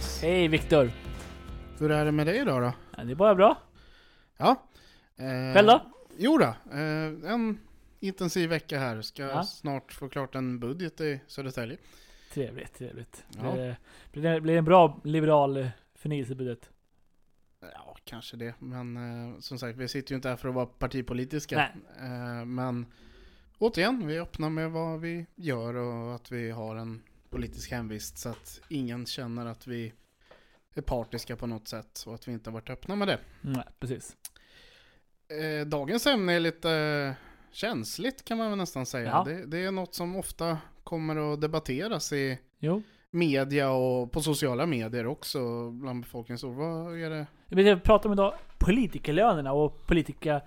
Andreas. Hej Viktor! Hur är det med dig idag då? Ja, det är bara bra. Ja. Eh, Själv då? Jo då, eh, en intensiv vecka här. Ska Ja. snart få klart en budget i Södertälje. Trevligt, trevligt. Ja. Blir, det, blir, det, blir det en bra liberal förnyelsebudget? Ja, kanske det. Men eh, som sagt, vi sitter ju inte här för att vara partipolitiska. Nej. Eh, men återigen, vi är öppna med vad vi gör och att vi har en politisk hemvist så att ingen känner att vi är partiska på något sätt och att vi inte har varit öppna med det. Nej, precis. Eh, dagens ämne är lite eh, känsligt kan man väl nästan säga. Ja. Det, det är något som ofta kommer att debatteras i Jo. media och på sociala medier också bland befolkningen. Så vad är det? Jag vill prata om idag politikerlönerna och politika,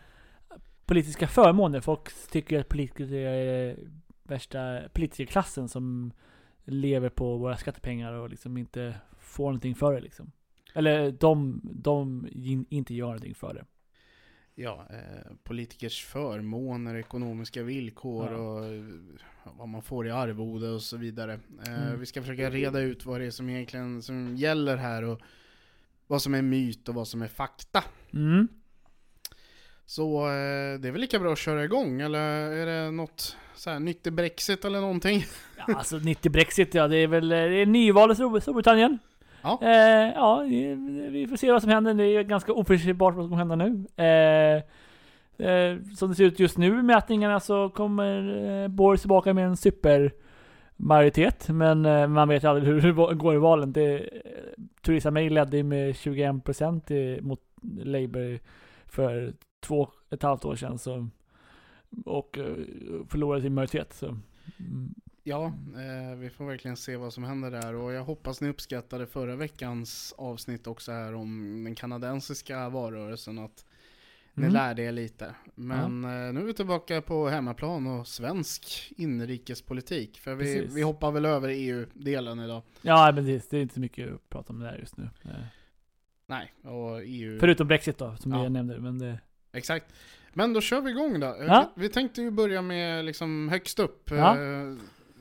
politiska förmåner. Folk tycker att politiker är värsta politikerklassen som lever på våra skattepengar och liksom inte får någonting för det liksom. Eller de, de in- inte gör någonting för det. Ja, eh, politikers förmåner, ekonomiska villkor Ja. och eh, vad man får i arvode och så vidare. Eh, Mm. Vi ska försöka reda ut vad det är som egentligen som gäller här och vad som är myt och vad som är fakta. Mm. Så eh, det är väl lika bra att köra igång, eller är det något så här, nytt i Brexit eller någonting? Ja, alltså 90 Brexit, ja det är väl det är nyval i Stor- Storbritannien. Ja. Eh, ja, vi får se vad som händer. Det är ganska oförutsägbart vad som hända nu. Eh, eh, som det ser ut just nu i mätningarna så kommer eh, Boris tillbaka med en supermajoritet. Men eh, man vet ju aldrig hur det går i valen. Det, eh, Theresa May ledde med 21% i, mot Labour för två ett halvt år sedan. Så, och eh, förlorade sin majoritet. Så. Mm. Ja, eh, vi får verkligen se vad som händer där och jag hoppas ni uppskattade förra veckans avsnitt också här om den kanadensiska valrörelsen att ni Mm. lärde er lite. Men eh, nu är vi tillbaka på hemmaplan och svensk inrikespolitik. För vi, Precis. vi hoppar väl över EU-delen idag. Ja, men det, är inte så mycket att prata om det där just nu. Eh, Nej, och EU... Förutom Brexit då, som Ja. jag nämnde. Men det, Exakt. Men då kör vi igång då. Eh, Ja. Vi, vi tänkte ju börja med liksom högst upp. Ja. Eh,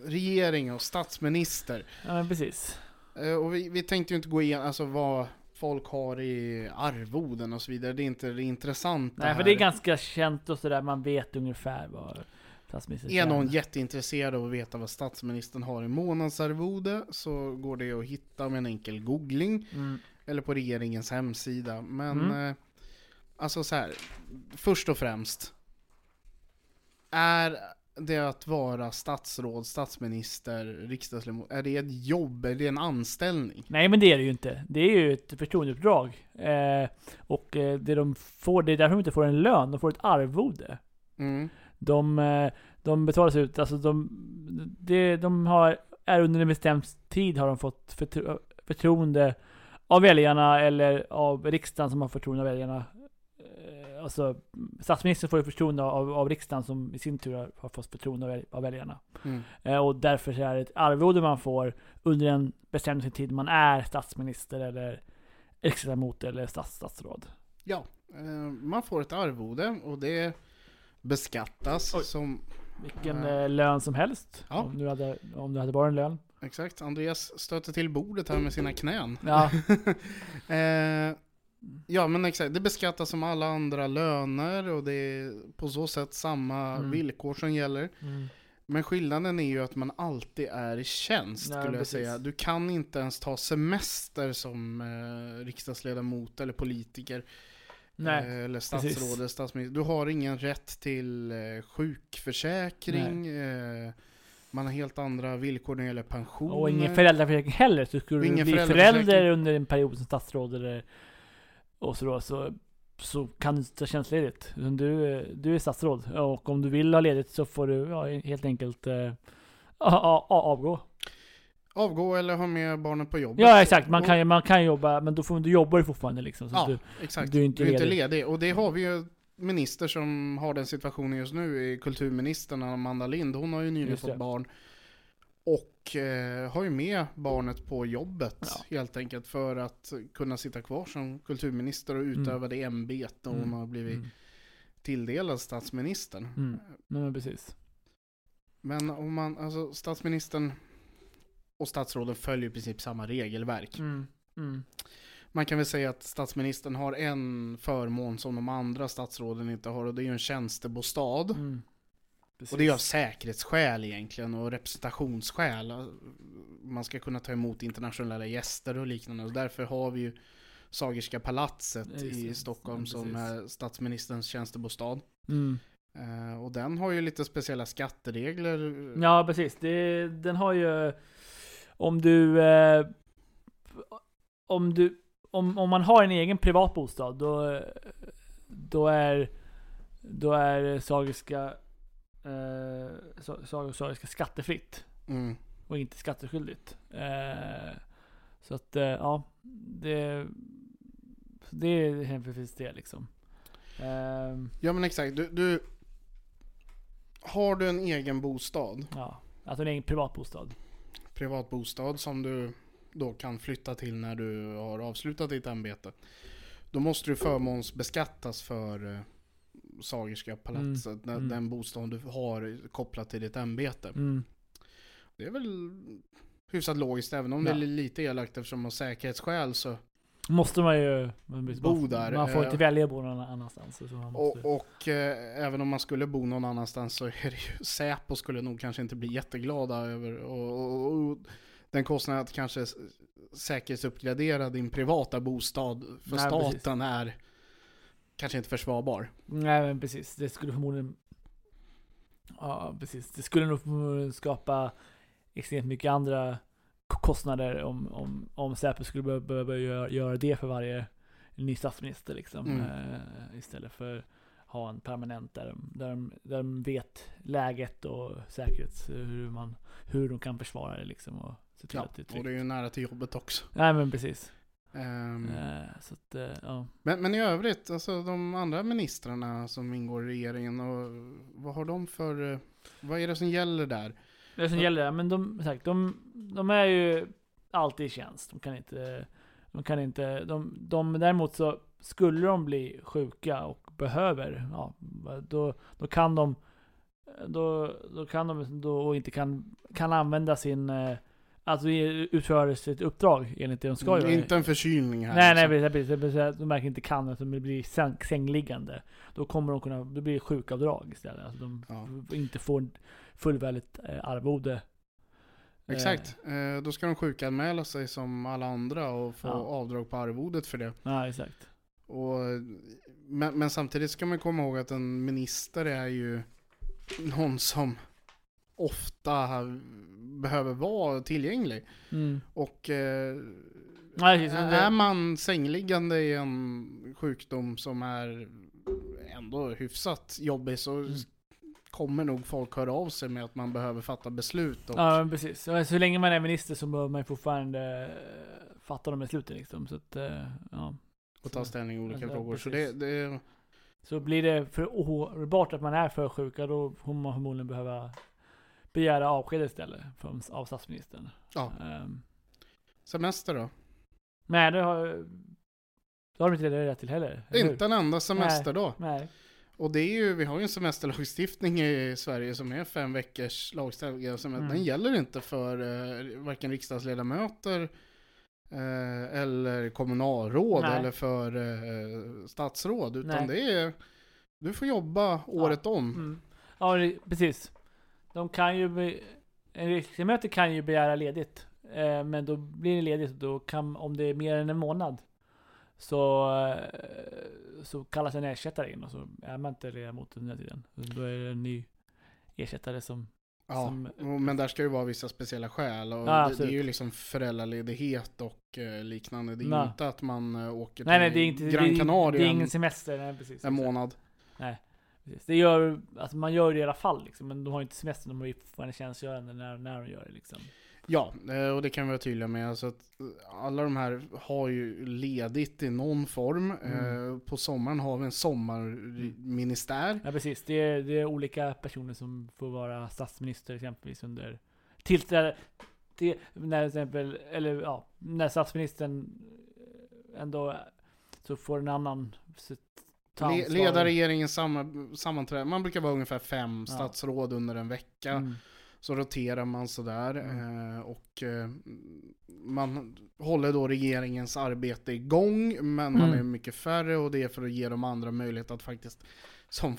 regering och statsminister. ja, men precis. Eh, Och vi, vi tänkte ju inte gå igenom alltså, vad folk har i arvoden och så vidare. Det är inte det intressanta Nej, för här. det är ganska känt och sådär. Man vet ungefär vad statsministern Är någon jätteintresserad av att veta vad statsministern har i månadsarvode så går det att hitta med en enkel googling Mm. eller på regeringens hemsida. Men Mm. eh, alltså så här, först och främst. Är det att vara statsråd, statsminister, riksdagsledamot, är det ett jobb, är det en anställning? Nej, men det är det ju inte. Det är ju ett förtroendeuppdrag. Eh, och eh, det de får, det är därför de inte får en lön. De får ett arvode. Mm. De, eh, de betalas ut, alltså de, det, de har, är under en bestämd tid har de fått förtro, förtroende av väljarna eller av riksdagen som har förtroende av väljarna. Eh, Alltså statsministern får ju förtroende av, av riksdagen som i sin tur har, fått förtroende av, väl- av väljarna. Mm. Eh, och därför så är det ett arvode man får under en bestämd tid man är statsminister eller riksdagsledamot eller statsstatsråd. Ja, eh, man får ett arvode och det beskattas Oj. som Vilken Eh. eh, lön som helst. Ja. Om, du hade, om du hade bara en lön. Exakt, Andreas stöter till bordet här med sina knän. Ja. ja men exakt, det beskattas som alla andra löner och det är på så sätt samma Mm. villkor som gäller. Mm. Men skillnaden är ju att man alltid är i tjänst Ja, skulle jag precis. säga. Du kan inte ens ta semester som eh, riksdagsledamot eller politiker. Nej. eh, eller statsråd eller statsminister. Du har ingen rätt till eh, sjukförsäkring. Eh, man har helt andra villkor när det gäller pensioner. Och ingen föräldraförsäkring heller. Så skulle du bli förälder under en period som statsråd eller och så då, så så kan du inte ta tjänstledigt. Du, du är statsråd och om du vill ha ledigt så får du ja, helt enkelt eh, avgå. Avgå eller ha med barnet på jobbet. Ja exakt, man kan, man kan jobba men då får du jobbar du fortfarande liksom. Så Ja, du, exakt. du är inte du är inte ledig. ledig. Och det har vi ju minister som har den situationen just nu, i kulturministern Amanda Lind. Hon har ju nyligen fått barn. Och eh, har ju med barnet på jobbet Ja. helt enkelt för att kunna sitta kvar som kulturminister och utöva det ämbete hon Mm. har blivit mm, tilldelad statsministern. mm. Nej, men precis. Men om man, alltså statsministern och statsråden följer i princip samma regelverk. Mm. Mm. Man kan väl säga att statsministern har en förmån som de andra statsråden inte har och det är ju en tjänstebostad. Mm. Och det är ju av säkerhetsskäl egentligen och representationsskäl. Man ska kunna ta emot internationella gäster och liknande och därför har vi ju Sagerska palatset Ja, i. Stockholm Ja, som precis. är statsministerns tjänstebostad. Mm. Eh, och den har ju lite speciella skatteregler. Ja precis, det, den har ju Om du eh, Om du om, om man har en egen privat bostad då Då är Då är Sagerska eh, Sa- Sa- Sagerska skattefritt Mm. och inte skatteskyldigt. Eh, så att eh, ja, det Det är hemförvis det liksom. Eh, Ja men exakt, du, du Har du en egen bostad, ja, alltså en egen privat bostad. privat bostad som du då kan flytta till när du har avslutat ditt ämbete. Då måste du förmånsbeskattas för eh, Sagerska palatset, den, mm. den bostad du har kopplat till ditt ämbete. Mm. Det är väl hyfsat logiskt även om Ja. det är lite elakt eftersom av säkerhetsskäl så. Måste man ju man, Bo där, Man får eh. inte välja att bo någon annanstans. Och, och eh, även om man skulle bo någon annanstans så är det ju Säpo skulle nog kanske inte bli jätteglada över och, och, och den kostnaden att kanske säkerhetsuppgradera din privata bostad för Nej, staten precis. är kanske inte försvarbar. Nej men precis, det skulle förmodligen Ja precis, det skulle nog förmodligen skapa extremt mycket andra kostnader om, om, om Säpo skulle behöva, behöva göra, göra det för varje ny statsminister liksom. Mm. Eh, istället för ha en permanent där de, där, de, där de vet läget och säkerhets, hur, man, hur de kan försvara det liksom. Och se till Ja, att det är och det är ju nära till jobbet också. Nej men precis. Eh, så att, eh, ja. men, men i övrigt, alltså de andra ministrarna som ingår i regeringen och vad har de för, eh, vad är det som gäller där? Det som gäller, men de, sagt, de, de är ju alltid i tjänst. De kan inte, de kan inte, de, de, däremot så skulle de bli sjuka och behöver, ja, då, då kan de, då, då kan de då och inte kan, kan använda sin, alltså utföra sitt uppdrag enligt det de ska göra. Mm, Inte en förkylning här. Nej, nej, liksom. precis, precis, precis. De verkligen inte kan, att de blir säng, sängliggande. Då kommer de kunna, då blir det sjukavdrag istället. Alltså de Ja. inte får fullvärdigt eh, arvode. Exakt. Eh, då ska de sjukanmäla sig som alla andra och få Ja. avdrag på arvodet för det. Eh, ja, exakt. Och, men, men samtidigt ska man komma ihåg att en minister är ju någon som ofta behöver vara tillgänglig. Mm. Och eh, det- är man sängliggande i en sjukdom som är ändå hyfsat jobbig så Mm. kommer nog folk höra av sig med att man behöver fatta beslut. Och, Ja, precis. Så så länge man är minister så behöver man fortfarande eh, fatta de besluten liksom. Så att, eh, ja. och ta ställning i olika Ja, frågor. Så det, det, Så blir det för ohållbart att man är för sjuka, då kommer man förmodligen behöva begära avsked istället från, av statsministern. ja. Um, Semester då? nej, det har, det har de inte rätt till heller. Inte en enda semester då. Nej. Och det är ju, vi har ju en semesterlagstiftning i Sverige som är fem veckors lagstadgad semester. Mm. Den gäller inte för eh, varken riksdagsledamöter eh, eller kommunalråd Nej. eller för eh, statsråd. Utan Nej. det är, du får jobba året om. Mm. Ja, det, precis. De kan ju, be, en riksdagsmöte kan ju begära ledigt. Eh, men då blir det ledigt, då kan, om det är mer än en månad. Så, eh, så kallas en ersättare in och så är man inte ledamot under den tiden. Då är det en ny ersättare som Ja, Som- men där ska det vara vissa speciella skäl. Och Ja, det, det är ju liksom föräldraledighet och eh, liknande. Det är Nej. inte att man eh, åker Nej nej, till det är inte, Gran Canaria det är ingen en, semester, nej precis. en månad. Precis. Det gör, alltså man gör det i alla fall liksom, men de har ju inte semester, de har ju fortfarande tjänstgörande när, när de gör det liksom. Ja, eh, och det kan vi vara tydliga med. Alltså att eh, alla de här har ju ledigt i någon form. Mm. Eh, På sommaren har vi en sommarministär. Ja precis, det är, det är olika personer som får vara statsminister exempelvis under tillträde. Det, när till exempel, eller ja, när statsministern ändå så får en annan Le, leda regeringens samma, sammanträde. Man brukar vara ungefär fem Ja. statsråd under en vecka. Mm. Så roterar man sådär. Mm. Eh, och eh, man håller då regeringens arbete igång. Men man Mm. är mycket färre och det är för att ge de andra möjlighet att faktiskt, som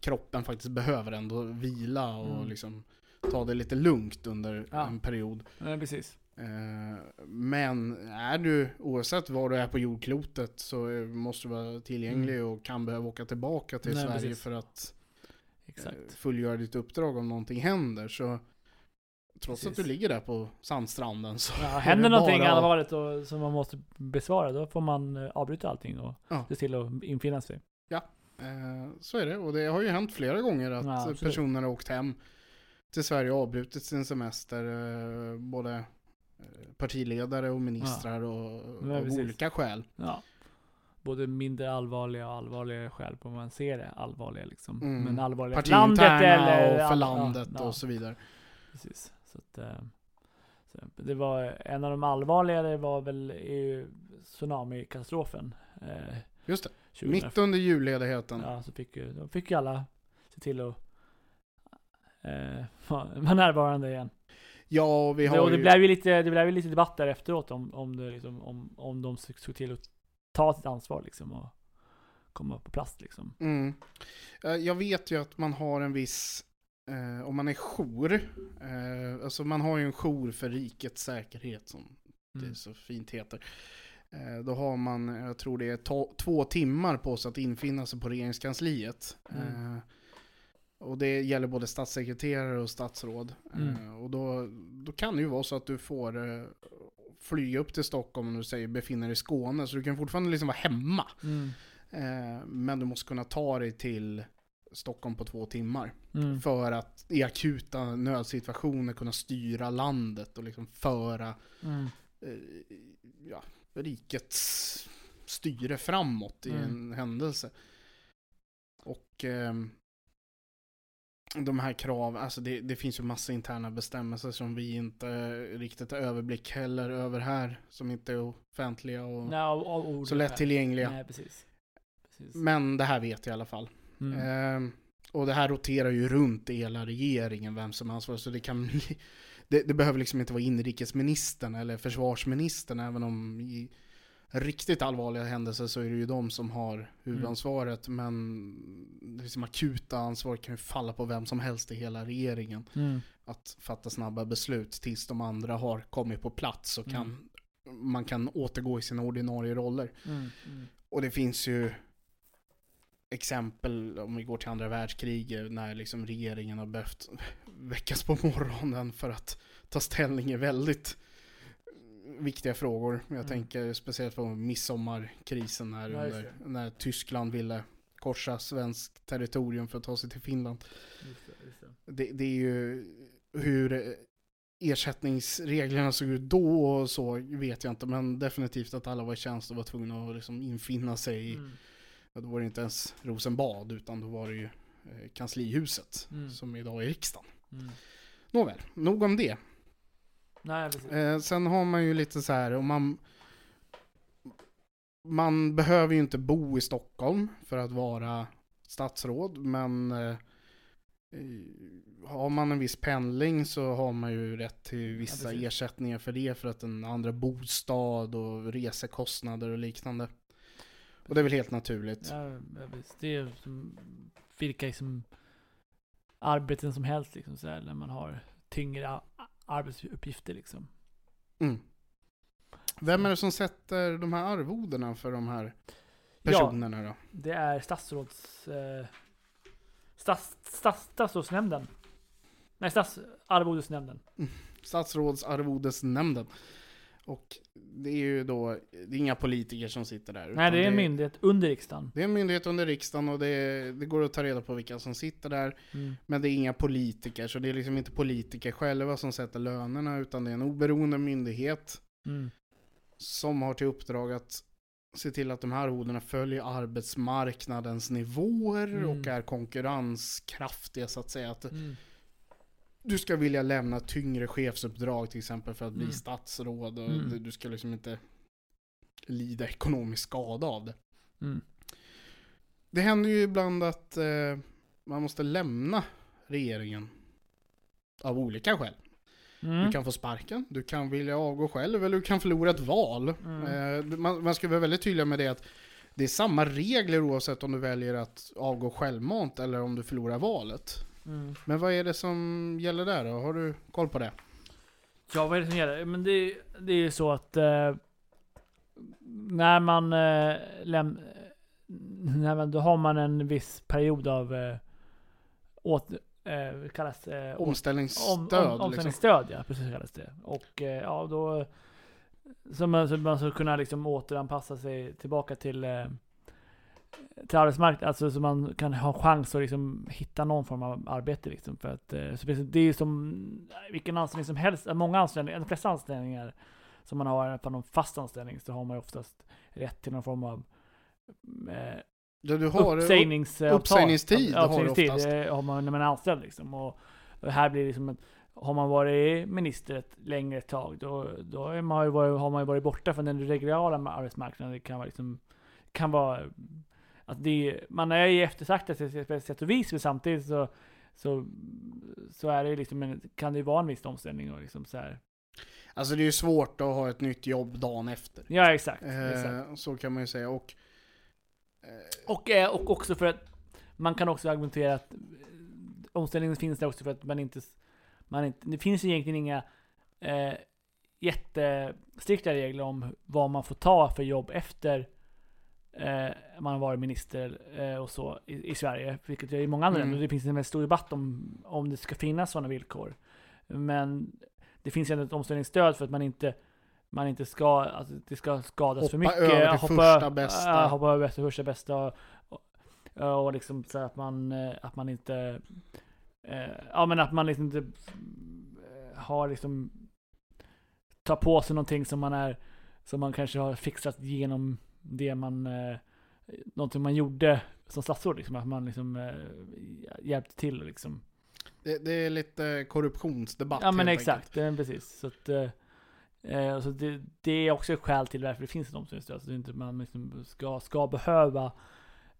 kroppen faktiskt behöver ändå vila och Mm. liksom ta det lite lugnt under Ja. en period. Ja, precis. Eh, Men är du, oavsett var du är på jordklotet, så eh, måste du vara tillgänglig och kan behöva åka tillbaka till Mm. Nej, Sverige precis. för att eh, Exakt. fullgöra ditt uppdrag om någonting händer. Så trots att Precis. du ligger där på sandstranden så Ja, händer någonting bara- allvarligt och, som man måste besvara, då får man eh, avbryta allting och Ja. se till att infinna sig. Eh, Så är det, och det har ju hänt flera gånger att Ja, eh, personer har åkt hem till Sverige och avbrutit sin semester. eh, Både eh, partiledare och ministrar och Ja, av olika skäl. Ja. Både mindre allvarliga och allvarliga skäl på vad man ser det allvarliga liksom. Mm. Men allvarliga för landet eller... och för ja, landet ja, och så vidare. Precis. Så att, eh, så det var en av de allvarliga, det var väl tsunamikatastrofen. Eh, Just det, 2000. mitt under julledigheten. Ja, så fick ju, då fick ju alla se till att eh, vara närvarande igen. Ja, vi har Det, och det ju... blev ju lite, det blev ju lite debatt där efteråt om, om, det liksom, om, om de såg till att ta sitt ansvar liksom och komma på plats liksom. Mm. Eh, Jag vet ju att man har en viss, eh, om man är jour, eh, alltså man har ju en jour för rikets säkerhet som det Mm. så fint heter. Eh, då har man, jag tror det är to- två timmar på sig att infinna sig på regeringskansliet. Mm. Eh, och det gäller både statssekreterare och statsråd. Mm. Eh, och då, då kan det ju vara så att du får eh, flyga upp till Stockholm om du säger befinner dig i Skåne. Så du kan fortfarande liksom vara hemma. Mm. Eh, men du måste kunna ta dig till Stockholm på två timmar. Mm. För att i akuta nödsituationer kunna styra landet och liksom föra Mm. eh, ja, rikets styre framåt i Mm. en händelse. Och ehm, de här kraven, alltså det, det finns ju massa interna bestämmelser som vi inte riktigt har överblick heller över här. Som inte är offentliga och Nej, och, och, så lättillgängliga. Nej, precis. precis. Men det här vet jag i alla fall. Mm. Ehm, och det här roterar ju runt i hela regeringen, vem som är ansvarig. Så det kan bli, det, det behöver liksom inte vara inrikesministern eller försvarsministern, även om i riktigt allvarliga händelser så är det ju de som har huvudansvaret. Men det liksom akuta ansvaret kan ju falla på vem som helst i hela regeringen. Mm. Att fatta snabba beslut tills de andra har kommit på plats och kan, man kan återgå i sina ordinarie roller. Mm. Mm. Och det finns ju exempel om vi går till andra världskriget när liksom regeringen har behövt väckas på morgonen för att ta ställning i väldigt viktiga frågor. Jag Mm. tänker speciellt på midsommarkrisen när, Ja, under, när Tyskland ville korsa svenskt territorium för att ta sig till Finland. Just det, just det. Det, det är ju hur ersättningsreglerna såg ut då och så vet jag inte men definitivt att alla var i tjänst och var tvungna att liksom infinna sig Mm. Ja, då var det inte ens Rosenbad utan då var det ju eh, kanslihuset Mm. som idag är riksdagen. Mm. Nåväl, nog om det. Nej, precis. Eh, sen har man ju lite så här, om man man behöver ju inte bo i Stockholm för att vara statsråd, men eh, har man en viss pendling så har man ju rätt till vissa precis. ersättningar för det, för att en andra bostad och resekostnader och liknande. Och det är väl helt naturligt. Ja, ja. Det är som vilka liksom arbeten som helst liksom så här, när man har tyngre arbetsuppgifter liksom. Mm. Vem är det som sätter de här arvodena för de här Ja. personerna då? Det är statsråds... Eh, stats, stats, statsrådsnämnden. Nej, statsarvodesnämnden. Statsrådsarvodesnämnden. Och det är ju då, det är inga politiker som sitter där. Nej, det är en myndighet under riksdagen. Det är en myndighet under riksdagen och det, det går att ta reda på vilka som sitter där. Mm. Men det är inga politiker, så det är liksom inte politiker själva som sätter lönerna, utan det är en oberoende myndighet Mm. som har till uppdrag att se till att de här hoderna följer arbetsmarknadens nivåer Mm. och är konkurrenskraftiga så att säga. Att Mm. Du ska vilja lämna tyngre chefsuppdrag till exempel för att bli Mm. statsråd och Mm. du, ska liksom inte lida ekonomisk skada av det. Mm. Det händer ju ibland att eh, man måste lämna regeringen av olika skäl. Mm. Du kan få sparken, du kan vilja avgå själv eller du kan förlora ett val. Mm. Eh, man, man ska vara väldigt tydlig med det att det är samma regler oavsett om du väljer att avgå självmant eller om du förlorar valet. Mm. Men vad är det som gäller där då? Har du koll på det? Ja, vad är det som gäller? Men det, det är ju så att eh, när man eh, läm, när man, då har man en viss period av eh, åt, eh, kallas? Åt- Omställningsstöd om, om, liksom. omställningsstöd ja, precis kallas det. Och eh, ja, då så man, så man ska kunna liksom återanpassa sig tillbaka till eh, till arbetsmarknaden, alltså så man kan ha chans att liksom hitta någon form av arbete liksom. För att eh, så det, är ju som vilken anställning som helst, många anställningar, de flesta anställningar som man har på någon fast anställning så har man ju oftast rätt till någon form av eh, Ja, du har uppsägningsavtal. uppsägningstid Ja, har du uppsägningstid oftast. eh, har man när man är anställd liksom. Och, och här blir det liksom ett, har man varit minister ett längre tag, då, då är man ju varit, har man ju varit borta från den reguljära arbetsmarknaden. Det kan vara liksom, kan vara att det, man är ju eftersaktad på ett sätt och vis, men samtidigt så, så, så är det liksom en, kan det ju vara en viss omställning och liksom så här. Alltså det är ju svårt att ha ett nytt jobb dagen efter. Ja, exakt. exakt. Eh, så kan man ju säga. Och, eh, Och, eh, och också för att man kan också argumentera att eh, omställningen finns där också för att man inte, man inte det finns ju egentligen inga eh, jättestrikta regler om vad man får ta för jobb efter eh, man har varit minister eh, och så i, i Sverige, vilket det är i många andra Mm. länder. Det finns en väldigt stor debatt om, om det ska finnas sådana villkor. Men det finns ändå ett omställningsstöd för att man inte man inte ska, alltså det ska skadas för Hoppa mycket. över till första bästa. Ja, hoppa över till första bästa. Och, och, och liksom så att man, eh, att man inte, eh, ja men att man liksom inte eh, har liksom, tar på sig någonting som man är, som man kanske har fixat genom det man, eh, någonting man gjorde som statsråd liksom. Att man liksom eh, hjälpte till liksom. det, det är lite korruptionsdebatt Ja men exakt, eh, precis. Så att, eh, eh, så det, det är också ett skäl till varför det finns ett omställningsstöd. Så det är inte man liksom ska, ska behöva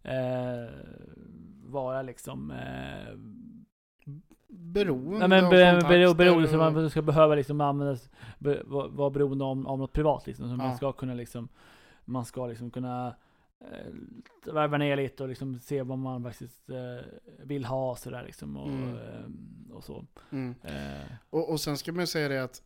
eh, vara liksom eh, Beroende Nej men av be, bero, beroende, så och- man ska behöva liksom användas, be, vara vara beroende om, om något privat liksom. Så Ja. man ska kunna liksom, man ska liksom kunna eh, värva ner lite och liksom se vad man faktiskt eh, vill ha sådär liksom och, Mm. eh, och så. Mm. Eh, Och, och sen ska man ju säga det att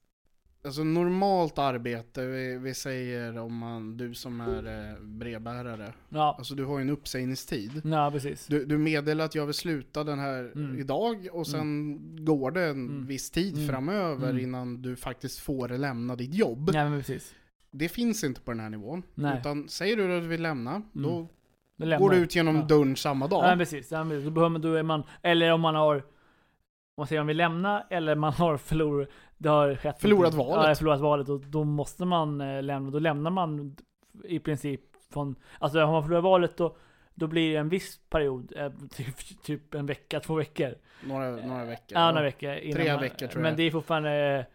Alltså normalt arbete, vi, vi säger om man, du som är eh, brevbärare ja, Alltså du har ju en uppsägningstid ja precis. du, du meddelar att jag vill sluta den här Mm. idag och sen går det en Mm. viss tid Mm. framöver Mm. innan du faktiskt får lämna ditt jobb. Ja men precis. Det finns inte på den här nivån. Nej. Utan säger du att du vill lämna, då Då lämnar går du ut genom Ja. dörren samma dag. Ja men precis. Ja, men då, behöver då är man, eller om man har, om man säger om vill lämna, eller man har förlorat, det har skett Förlorat någonting. valet. Ja, förlorat valet och då måste man eh, lämna, då lämnar man i princip från, alltså har man förlorat valet då, då blir det en viss period, eh, typ, typ en vecka, två veckor. Några, några veckor. Ja, några veckor. Tre man, veckor, tror Men jag. det är fortfarande,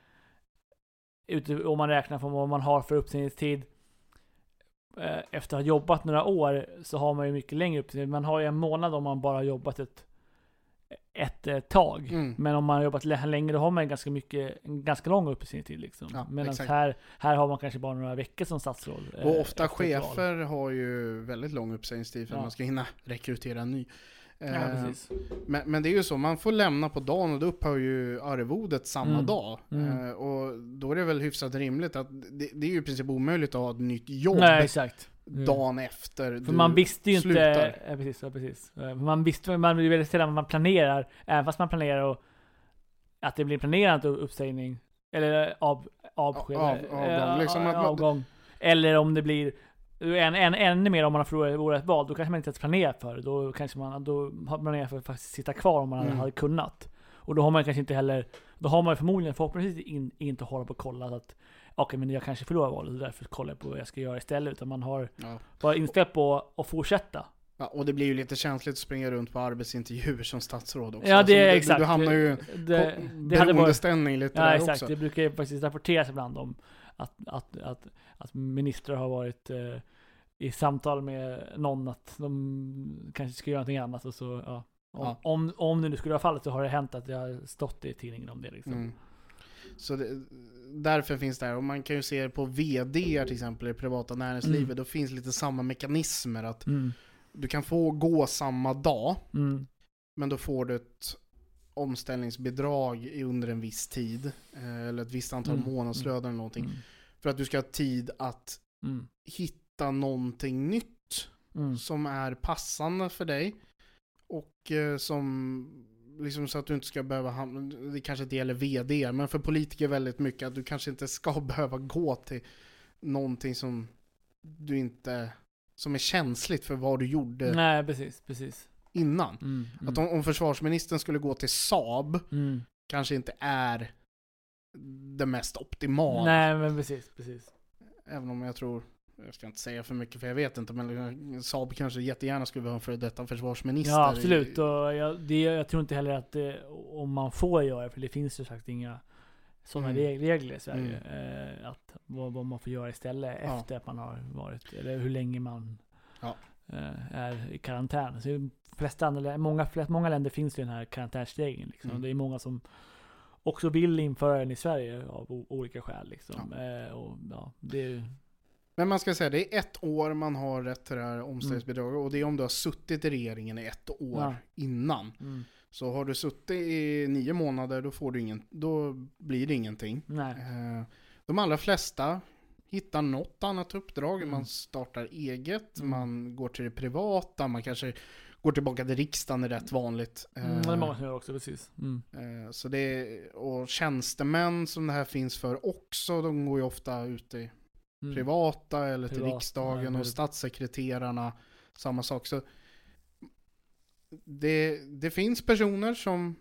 om man räknar från vad man har för uppsägningstid, eh, efter att ha jobbat några år så har man ju mycket längre uppsägningstid. Man har ju en månad om man bara har jobbat ett, ett eh, tag. Mm. Men om man har jobbat lä- längre då har man ganska mycket, ganska lång uppsägningstid liksom. Ja, Medan här, här har man kanske bara några veckor som statsråd. eh, Och ofta val. chefer har ju väldigt lång uppsägningstid för att Ja. man ska hinna rekrytera en ny. Ja, Eh, men, men det är ju så, man får lämna på dagen och då upphör ju arvodet samma Mm. dag. Mm. Eh, och då är det väl hyfsat rimligt att det, det är ju i princip omöjligt att ha ett nytt jobb Nej, exakt. dagen efter För man visste ju slutar. inte, ja, precis, ja, precis. Eh, Man visste, man vill väldigt sällan vad man planerar, även fast man planerar och att det blir planerad uppsägning, eller av, avsked, Av- eh, liksom att man- avgång. Eller om det blir en, en, ännu mer om man har förlorat ett val, då kanske man inte ens planerar för det. Då kanske man, då planerat för att faktiskt sitta kvar om man Mm. hade kunnat. Och då har man kanske inte heller, då har man förmodligen förhoppningsvis in, inte hållit på och kollat att okej men jag kanske förlorar valet och därför kollar jag på vad jag ska göra istället. Utan man har Ja. bara inställt på att fortsätta. Ja, och det blir ju lite känsligt att springa runt på arbetsintervjuer som statsråd också. Ja Alltså, det är du, exakt. Du hamnar ju i beroendeställning lite Ja där exakt, också. det brukar ju faktiskt rapporteras ibland om att, att, att, att ministrar har varit eh, i samtal med någon att de kanske ska göra någonting annat och så, ja. Om, Ja. om, om det nu skulle vara fallet så har det hänt att det har stått i tidningen om det liksom. Mm. Så det, därför finns det här, och man kan ju se på VD till exempel i det privata näringslivet, Mm. då finns lite samma mekanismer att Mm. du kan få gå samma dag, Mm. men då får du ett omställningsbidrag under en viss tid, eh, eller ett visst antal Mm. månadslöner eller någonting, Mm. För att du ska ha tid att Mm. hitta någonting nytt Mm. som är passande för dig och eh, som liksom så att du inte ska behöva hamna, det kanske inte gäller vd, men för politiker väldigt mycket att du kanske inte ska behöva gå till någonting som du inte, som är känsligt för vad du gjorde Nej precis, precis. innan. Mm. Mm. Att om, om försvarsministern skulle gå till Saab mm. kanske inte är det mest optimala. Nej men precis, precis. Även om jag tror, jag ska inte säga för mycket för jag vet inte, men Saab kanske jättegärna skulle vara en före detta försvarsminister. Ja absolut, i- och jag, det, jag tror inte heller att det, om man får göra det, för det finns ju sagt inga sådana Mm. reg- regler i Sverige. Eh, att vad, vad man får göra istället Ja. efter att man har varit, eller hur länge man Ja. eh, är i karantän. Så flesta andra, många, flest, många länder finns ju den här karantänsregeln. Liksom. Mm. Det är många som också vill införa den i Sverige av olika skäl. Liksom. Eh, och, ja, det är, Men man ska säga, det är ett år man har rätt till det här omställningsbidraget och det är om du har suttit i regeringen i ett år Ja. innan. mm, Så har du suttit i nio månader, då, får du ingen, då blir det ingenting. nej. Eh, De allra flesta hittar något annat uppdrag, Mm. man startar eget, Mm. man går till det privata, man kanske går tillbaka till riksdagen är rätt vanligt. Mm, det är Eh, många som gör också, precis. Mm. Eh, Så det är, och tjänstemän som det här finns för också, de går ju ofta ut i Mm. privata eller till Privat, riksdagen ja, och statssekreterarna, samma sak. Så det, det finns personer som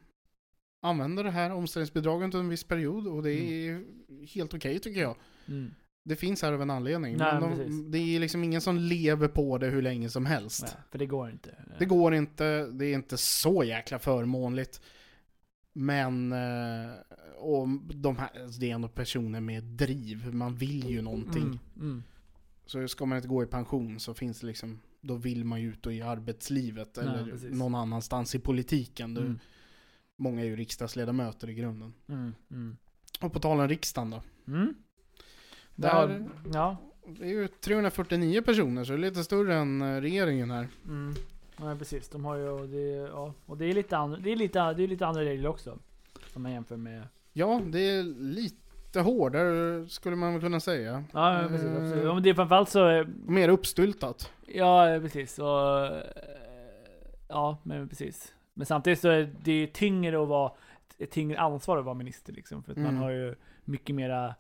använder det här omställningsbidraget under en viss period och det är helt okej tycker jag. Mm. Det finns här av en anledning. Nej, men de, det är liksom ingen som lever på det hur länge som helst. Nej, för det går inte. Det går inte, det är inte så jäkla förmånligt. Men, eh, och de här, alltså det är ändå personer med driv, man vill ju någonting. Mm, mm. Så ska man inte gå i pension så finns det liksom, då vill man ju ut och i arbetslivet Nej, eller precis. någon annanstans i politiken. Mm. Många är ju riksdagsledamöter i grunden. Mm. Mm. Och på tal om riksdagen då. Där, Ja. det är ju 349 personer så det är lite större än eh, regeringen här. Mm. Ja precis, de har ju, och det, ja, och det är lite andra, det är lite, det är lite andra regler också. Om man jämför med, Ja, det är lite hårdare skulle man väl kunna säga. ja precis, Eh, absolut. Ja, men det är framförallt så, Mer uppstyltat. ja precis, och, eh, ja men precis. Men samtidigt så är det ju tyngre att vara, ett tyngre ansvar att vara minister liksom. För att man Mm. har ju mycket mera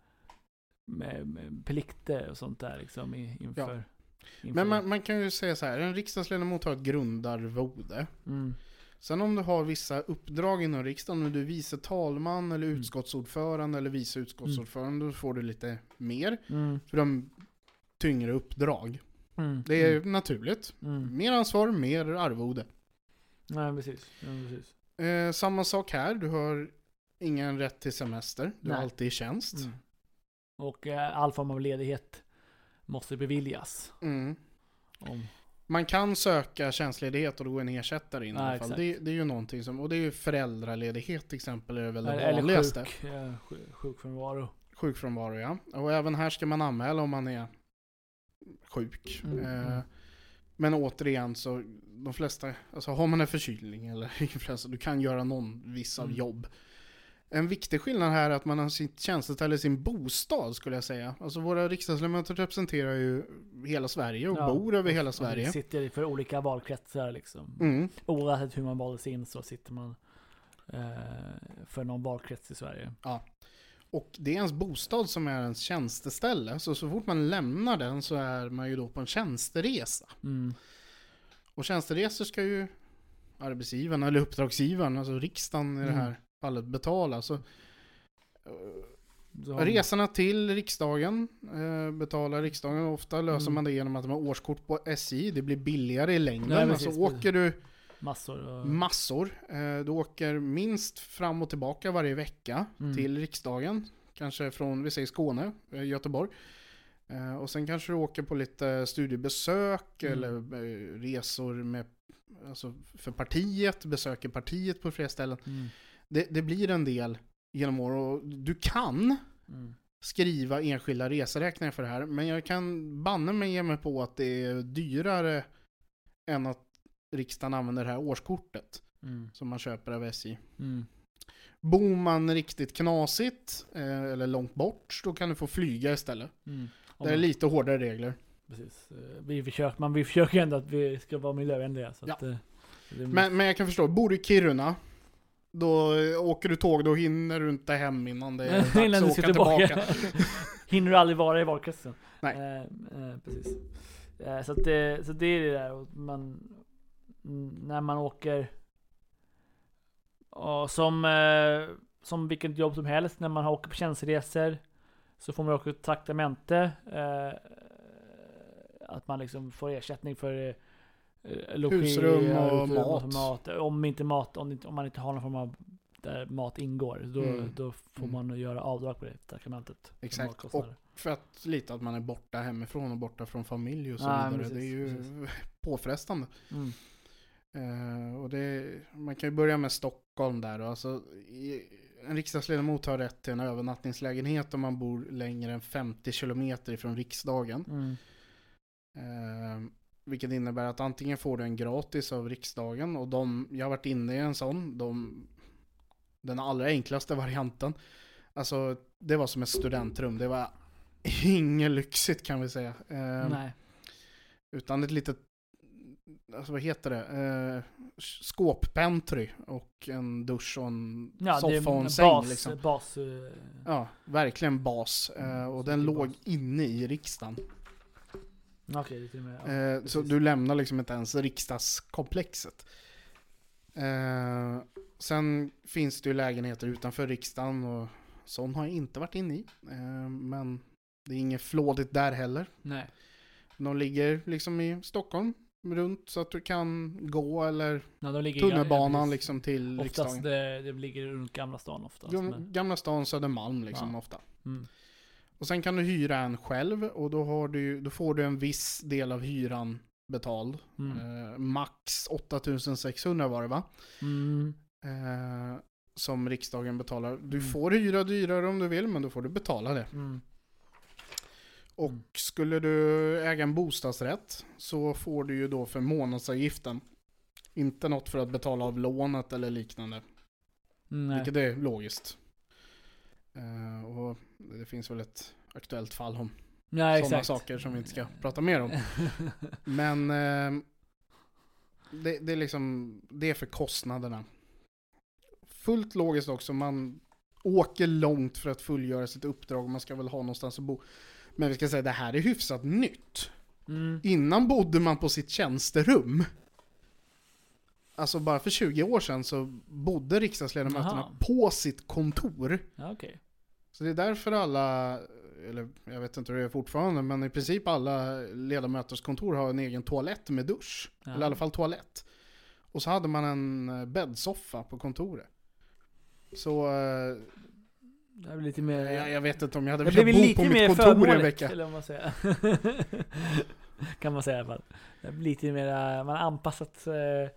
med, med plikter och sånt där liksom i, inför. inför Men man, man kan ju säga så här, en riksdagsledamot har ett grundarvode. mm. Sen om du har vissa uppdrag inom riksdagen, om du är vice talman eller Mm. utskottsordförande eller vice utskottsordförande, då får du lite mer. Mm. För de tyngre uppdrag. Mm. Det är naturligt. Mm. Mer ansvar, mer arvode. Nej precis. Ja, precis. Eh, samma sak här, du har ingen rätt till semester. Du är Nej. alltid i tjänst. Och eh, all form av ledighet måste beviljas. Mm. Om, Man kan söka tjänstledighet och då går en ersättare in i Ja, alla fall. Det, det är ju någonting som, och det är ju föräldraledighet till exempel, är väl det eller eller vanligaste. sjuk, eh, sjuk, sjukfrånvaro. Sjukfrånvaro ja. Och även här ska man anmäla om man är sjuk. Mm, Eh, mm. Men återigen så, de flesta, alltså har man en förkylning eller influensa, du kan göra någon viss av Mm. jobb. En viktig skillnad här är att man har sitt tjänsteställe, sin bostad skulle jag säga. Alltså våra riksdagsledamöter representerar ju hela Sverige och Ja. bor över hela Och Sverige. vi sitter för olika valkretsar liksom. Mm. Oavsett hur man valdes in så sitter man Eh, för någon valkrets i Sverige. Och det är ens bostad som är ens tjänsteställe. Så så fort man lämnar den så är man ju då på en tjänsteresa. Mm. Och tjänsteresor ska ju arbetsgivaren eller uppdragsgivaren, alltså riksdagen i det Mm. här fallet, betala. Så, eh, Så har- resorna till riksdagen eh, betalar riksdagen. Ofta löser Mm. man det genom att man har årskort på SJ. Det blir billigare i längden. Ja, precis, alltså precis. åker du Massor. Och, massor. Eh, du åker minst fram och tillbaka varje vecka Mm. till riksdagen. Kanske från, vi säger Skåne, eh, Göteborg. Eh, och sen kanske du åker på lite studiebesök Mm. eller eh, resor med, alltså för partiet, besöker partiet på flera ställen. Det, det blir en del genom år och du kan Mm. skriva enskilda reseräkningar för det här. Men jag kan banne mig ge mig på att det är dyrare än att riksdagen använder det här årskortet Mm. som man köper av SJ. Mm. Bor man riktigt knasigt eh, eller långt bort, då kan du få flyga istället. Mm. Det är lite hårdare regler. Precis. Eh, Vi försöker, man, vi försöker ändå att vi ska vara miljövänliga. Så Ja. att, eh, det, Men, men jag kan förstå, bor du i Kiruna, då åker du tåg, då hinner du inte hem innan det är dags att åka tillbaka. tillbaka. Hinner du aldrig vara i valkretsen. Nej. Eh, eh, precis. Eh, så, det, så det är det där. Man, när man åker och som, eh, som vilket jobb som helst, när man åker på tjänsteresor så får man också traktamente. Eh, att man liksom får ersättning för eh, logi, Husrum ja, och husrum mat. Om inte mat, om, inte, om man inte har någon form av där mat ingår, då, Mm. då får Mm. man göra avdrag på det trakamentet. för Exakt. matkostnader. För att lite att man är borta hemifrån och borta från familj och så Ja, vidare. precis, det är ju precis. påfrestande. Mm. Eh, och det, man kan ju börja med Stockholm där. Alltså, i, en riksdagsledamot har rätt till en övernattningslägenhet om man bor längre än 50 kilometer ifrån riksdagen. Mm. Eh, vilket innebär att antingen får du en gratis av riksdagen och de, jag har varit inne i en sån, de, den allra enklaste varianten. Alltså det var som ett studentrum, det var inget lyxigt kan vi säga. Eh, Nej. utan ett litet, alltså vad heter det, eh, skåppentry och en dusch och en Ja, soffa och en säng bas, liksom. bas eh, Ja, verkligen bas. Eh, och den låg bas. inne i riksdagen. Okej, det till med, ja, Eh, så du lämnar liksom inte ens riksdagskomplexet. Eh, sen finns det ju lägenheter utanför riksdagen och sån har jag inte varit inne i. Eh, men det är inget flådigt där heller. Nej. De ligger liksom i Stockholm runt så att du kan gå eller Ja, tunnelbanan ja, liksom till Oftast riksdagen. det, det ligger runt Gamla stan oftast. Gam- men, Gamla stan, Södermalm liksom Ja. ofta. mm. Och sen kan du hyra en själv och då, du, då får du en viss del av hyran betald. Mm. Eh, max 8600 var det va? Mm. Eh, som riksdagen betalar. Du Mm. får hyra dyrare om du vill, men då får du betala det. Mm. Och skulle du äga en bostadsrätt så får du ju då för månadsavgiften. Inte något för att betala av lånet eller liknande. Nej. Vilket är logiskt. Eh, och det finns väl ett aktuellt fall om ja, sådana saker som vi inte ska prata mer om. Men eh, det, det är liksom, det är för kostnaderna. Fullt logiskt också, man åker långt för att fullgöra sitt uppdrag, man ska väl ha någonstans att bo. Men vi ska säga, det här är hyfsat nytt. mm. Innan bodde man på sitt tjänsterum. Alltså bara för 20 år sedan så bodde riksdagsledamöterna Aha. på sitt kontor. Ja, okej. Så det är därför alla, eller jag vet inte hur det är fortfarande, men i princip alla ledamöters kontor har en egen toalett med dusch. Ja. Eller i alla fall toalett. Och så hade man en eh, bäddsoffa på kontoret. Så eh, Det är lite mer... jag, jag vet inte om jag hade velat blir bo lite på mer mitt kontor en vecka. eller man säger. kan man säga i alla fall. Det blir lite mer, man har anpassat eh,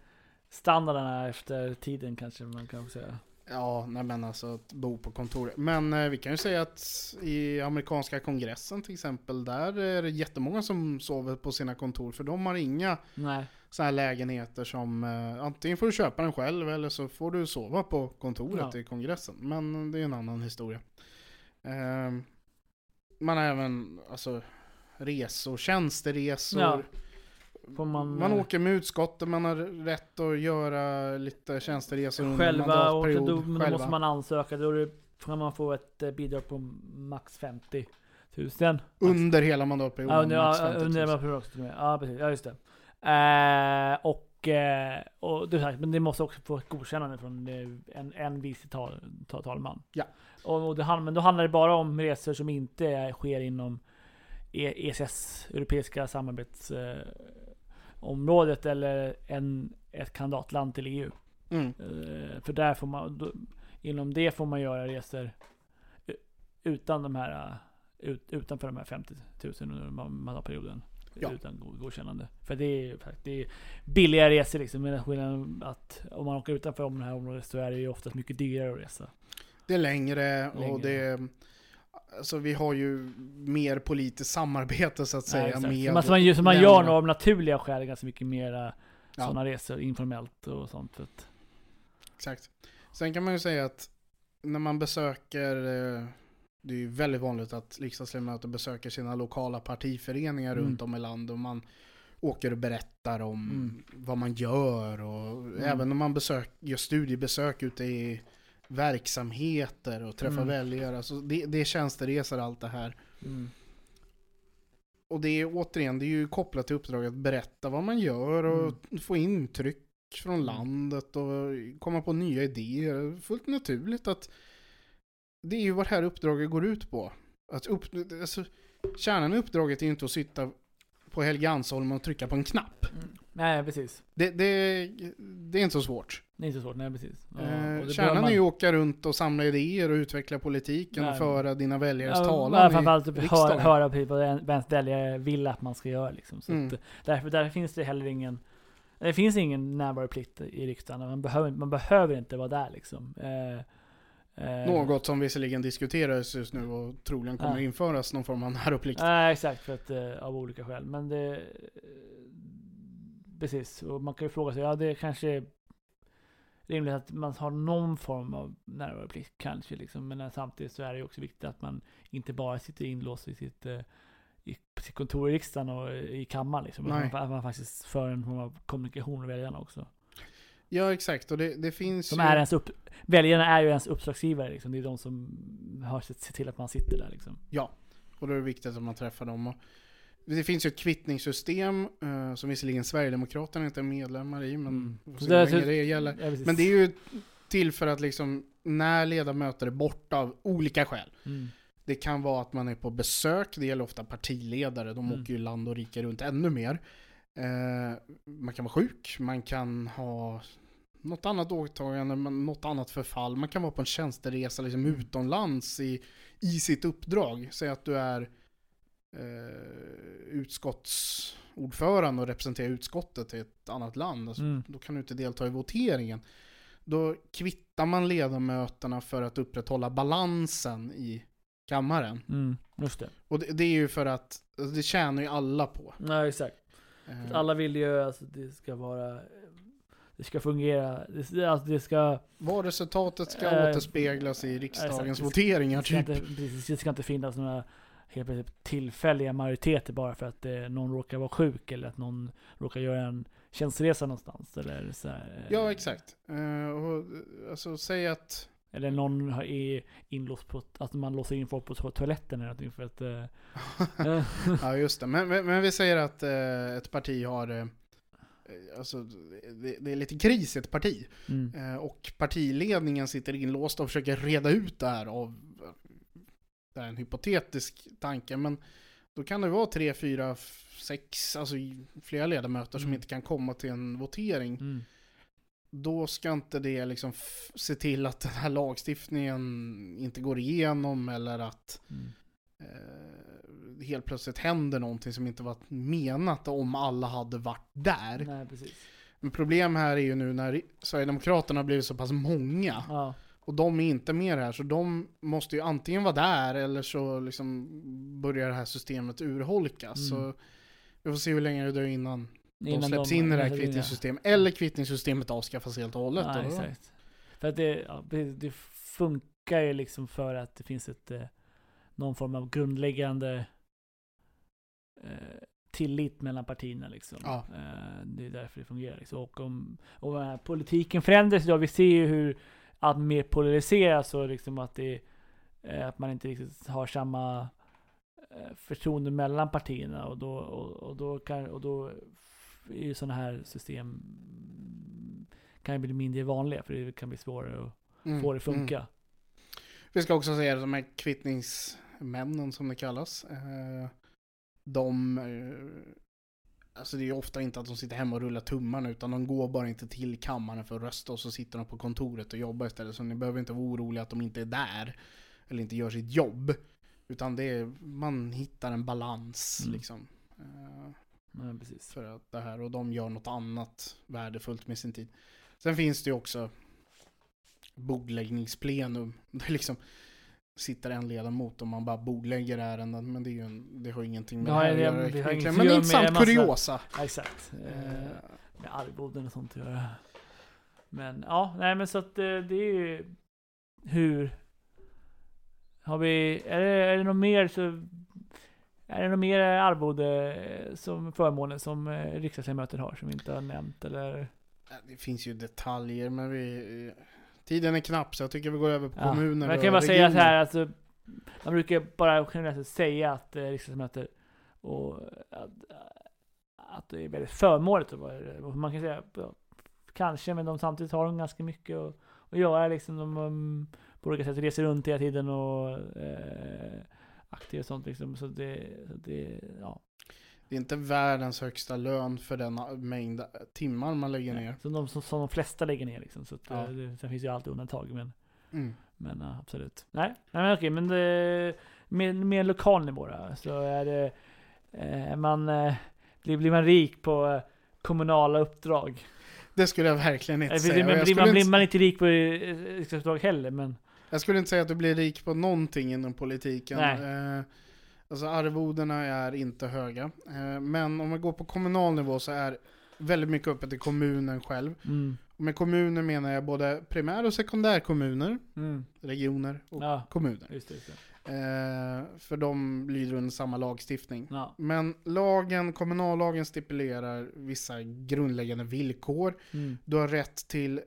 standarderna efter tiden kanske man kan säga. Ja, nej men alltså att bo på kontoret. Men eh, vi kan ju säga att i amerikanska kongressen till exempel, där är det jättemånga som sover på sina kontor. För de har inga Nej. så här lägenheter som eh, antingen får du köpa den själv eller så får du sova på kontoret Ja. i kongressen. Men det är en annan historia. Eh, man har även alltså resor, tjänsteresor. Ja. Man, man eh, åker med utskottet, man har rätt att göra lite tjänsteresor under själva och då, då måste man ansöka. Då det, kan man få ett eh, bidrag på max 50 000. Under hela mandatperioden. Ja, under, max ja, 50 000. under mandatperioden och. Ja, precis. Ja, just det. Eh, och, eh, och det men det måste också få ett godkännande från en, en vice tal, tal, talman. Ja. Och, och det, men då handlar det bara om resor som inte sker inom E- ESS, Europeiska samarbetsområdet, eh, området eller en, ett kandidatland till EU. Mm. Eh, för där får man, då, inom det får man göra resor utan de här, eh, ut, utanför de här 50 000 under ma- mandatperioden. Ja. Utan god- godkännande. För det är det är billiga resor liksom. Men skillnaden att om man åker utanför om det här området så är det ju oftast mycket dyrare att resa. Det är längre, Längre. och det... Alltså vi har ju mer politiskt samarbete så att säga exakt. med så man, så man, gör- nog av naturliga skäl ganska mycket mera Ja. sådana resor informellt och sånt. Exakt. Sen kan man ju säga att när man besöker, eh, det är ju väldigt vanligt att riksdagsledamöter besöker sina lokala partiföreningar Mm. runt om i landet och man åker och berättar om Mm. vad man gör och även när man besök, gör studiebesök ute i verksamheter och träffar Mm. väljare. Alltså det, det är tjänsteresor allt det här. mm. Och det är återigen, det är ju kopplat till uppdraget att berätta vad man gör och få intryck från landet och komma på nya idéer. Fullt naturligt att det är ju vad det här uppdraget går ut på. Att upp, alltså, kärnan i uppdraget är ju inte att sitta på Helgeandsholmen och trycka på en knapp. Mm. Nej, precis. Det, det, det är inte så svårt. Det är inte så svårt. Nej, precis. Ja, Eh, kärnan behöver är ju att åka runt och samla idéer och utveckla politiken Nej. och föra dina väljares Ja, talan i framförallt typ hö, riksdagen. höra precis vad en- ens väljare vill att man ska göra. Liksom. Så Mm. att, därför, därför finns det heller ingen det finns ingen närvaroplikt i riksdagen. Man behöver, man behöver inte vara där liksom. Eh, eh, Något som visserligen diskuteras just nu och troligen kommer Ja. införas någon form av närupplikt. Nej, exakt. För att, eh, av olika skäl. Men det... Precis. Och man kan ju fråga sig, ja det kanske är rimligt att man har någon form av närvaroplikt kanske liksom. Men eh, samtidigt så är det ju också viktigt att man inte bara sitter inlåst i sitt, eh, i sitt kontor i riksdagen och eh, i kammaren liksom. Att man, att man faktiskt för en form av kommunikation med väljarna också. Ja exakt, och det, det finns De ju... är ens upp, väljarna är ju ens uppdragsgivare liksom. Det är de som har sett sett till att man sitter där liksom. Ja, och då är det viktigt att man träffar dem. Och det finns ju ett kvittningssystem eh, som visserligen Sverigedemokraterna inte är medlemmar i, men Mm. det är så- det gäller. Ja. Men det är ju till för att liksom, när ledamöter är borta av olika skäl. Mm. Det kan vara att man är på besök, det gäller ofta partiledare, de Mm. åker ju land och rike runt ännu mer. Eh, man kan vara sjuk, man kan ha något annat åtagande, något annat förfall. Man kan vara på en tjänsteresa liksom Mm. utomlands i, i sitt uppdrag. Säg att du är eh, utskottsordförande och representerar utskottet i ett annat land. Alltså, Mm. Då kan du inte delta i voteringen. Då kvittar man ledamöterna för att upprätthålla balansen i kammaren. Mm. Just det. Och det, det är ju för att, alltså det tjänar ju alla på. Nej, exakt. Eh, Alla vill ju alltså det ska vara det ska fungera. Det, alltså det ska... Valresultatet ska Eh, återspeglas i riksdagens exakt. voteringar Det ska, typ. inte, precis, det ska inte finnas några helt plötsligt tillfälliga majoriteter bara för att eh, någon råkar vara sjuk eller att någon råkar göra en tjänsteresa någonstans. Eller, så här, eh, Ja, exakt. Eh, och, alltså, säg att... eller någon är inlåst på, att man låser in folk på to- toaletten eller någonting för att... Eh, eh, ja, just det. Men, men, men vi säger att eh, ett parti har... Eh, alltså, det, det är lite kris i ett parti. mm. Eh, och partiledningen sitter inlåst och försöker reda ut det här av... Det är en hypotetisk tanke, men då kan det vara tre, fyra, sex, alltså flera ledamöter som Mm. inte kan komma till en votering. Mm. Då ska inte det liksom se till att den här lagstiftningen inte går igenom eller att Mm. eh, helt plötsligt händer någonting som inte var menat om alla hade varit där. Nej, precis. Men problem här är ju nu när Sverigedemokraterna har blivit så pass många Ja. Och de är inte med här så de måste ju antingen vara där eller så liksom börjar det här systemet urholkas. Mm. Så vi får se hur länge det dröjer innan, de Innan släpps in i det här de- kvittningssystemet. Eller kvittningssystemet avskaffas helt och hållet. Ja, Och exakt. För att det, ja, det, det funkar ju liksom för att det finns ett eh, någon form av grundläggande eh, tillit mellan partierna liksom. Ja. Eh, det är därför det fungerar. Liksom. Och om, här politiken förändras idag, vi ser ju hur allt mer polariseras och liksom att det eh, att man inte riktigt har samma eh, förtroende mellan partierna och då, och, och då kan, och då är ju sådana här system kan ju bli mindre vanliga för det kan bli svårare att Mm, få det funka. mm. Vi ska också säga de här kvittningsmännen som det kallas. Eh, de, alltså det är ju ofta inte att de sitter hemma och rullar tummarna utan de går bara inte till kammaren för att rösta och så sitter de på kontoret och jobbar istället. Så ni behöver inte vara oroliga att de inte är där eller inte gör sitt jobb. Utan det är, man hittar en balans Mm. liksom. Ja, för att det här och de gör något annat värdefullt med sin tid. Sen finns det ju också bordläggningsplenum. Det är liksom sitter en ledamot och man bara bordlägger ärenden men det, är ju en, det har ingenting med har det här att göra det har Men det är intressant kuriosa. Ja, exakt. Eh, Eh, med arvoden och sånt att göra. Men ja, nej men så att eh, det är ju hur har vi, är det, är det något mer så är det något mer arvode eh, som förmåner som riksdagsledamöter har som vi inte har nämnt eller? det finns ju detaljer men vi, tiden är knapp så jag tycker vi går över på Ja, kommuner och kan bara säga så regioner. här alltså Man brukar bara generellt sett säga att eh, riksdagsledamöter och att, att det är väldigt förmånligt att vara Man kan säga ja, kanske men de samtidigt har de ganska mycket att, att göra liksom. De um, på olika sätt reser runt hela tiden och eh, aktiva och sånt liksom. Så det, så det ja. Det är inte världens högsta lön för den mängd timmar man lägger ner. Så de som, som de flesta lägger ner liksom. Så att, Ja. eh, det, sen finns ju alltid undantag men Mm. Men ja, absolut. Nej, nej men okej, men det, med, med lokal nivå då, så är det, eh, man, eh, blir, blir man rik på eh, kommunala uppdrag? Det skulle jag verkligen inte säga. blir, Jag blir, man, blir inte, man inte rik på riksdagsuppdrag heller, men jag skulle inte säga att du blir rik på någonting inom politiken. Nej. Eh, alltså arvodena är inte höga. Eh, men om man går på kommunal nivå så är väldigt mycket uppe till kommunen själv. mm, Och med kommuner menar jag både primär och sekundärkommuner, mm, regioner och ja, kommuner. just det. Just det. Eh, för de lyder under samma lagstiftning. Ja, Men lagen, kommunallagen stipulerar vissa grundläggande villkor. mm, Du har rätt till